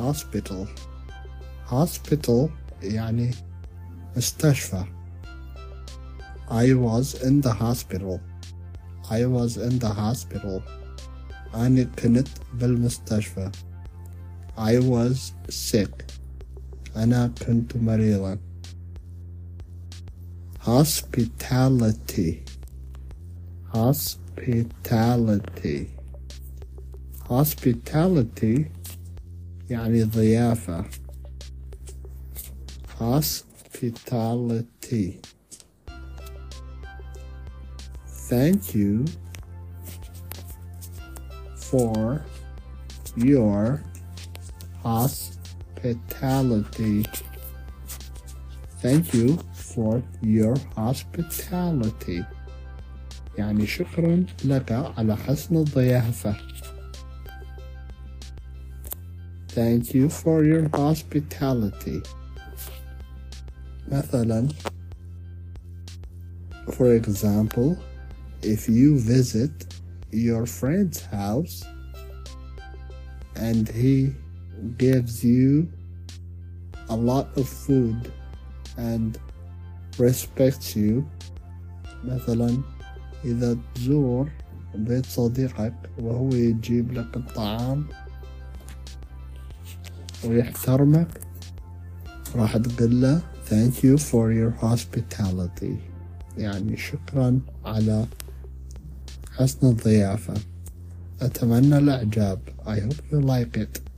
hospital hospital يعني مستشفى I was in the hospital I was in the hospital أنا كنت بالمستشفى I was sick أنا كنت مريضا hospitality hospitality hospitality يعني ضيافة hospitality thank you for your hospitality thank you for your hospitality يعني شكرا لك على حسن الضيافة Thank you for your hospitality مثلا For example if you visit your friend's house and he gives you a lot of food and respects you مثلا إذا تزور بيت صديقك وهو يجيب لك الطعام ويحترمك راح تقول له thank you for your hospitality. يعني شكرا على حسن الضيافة. أتمنى الإعجاب. I hope you like it.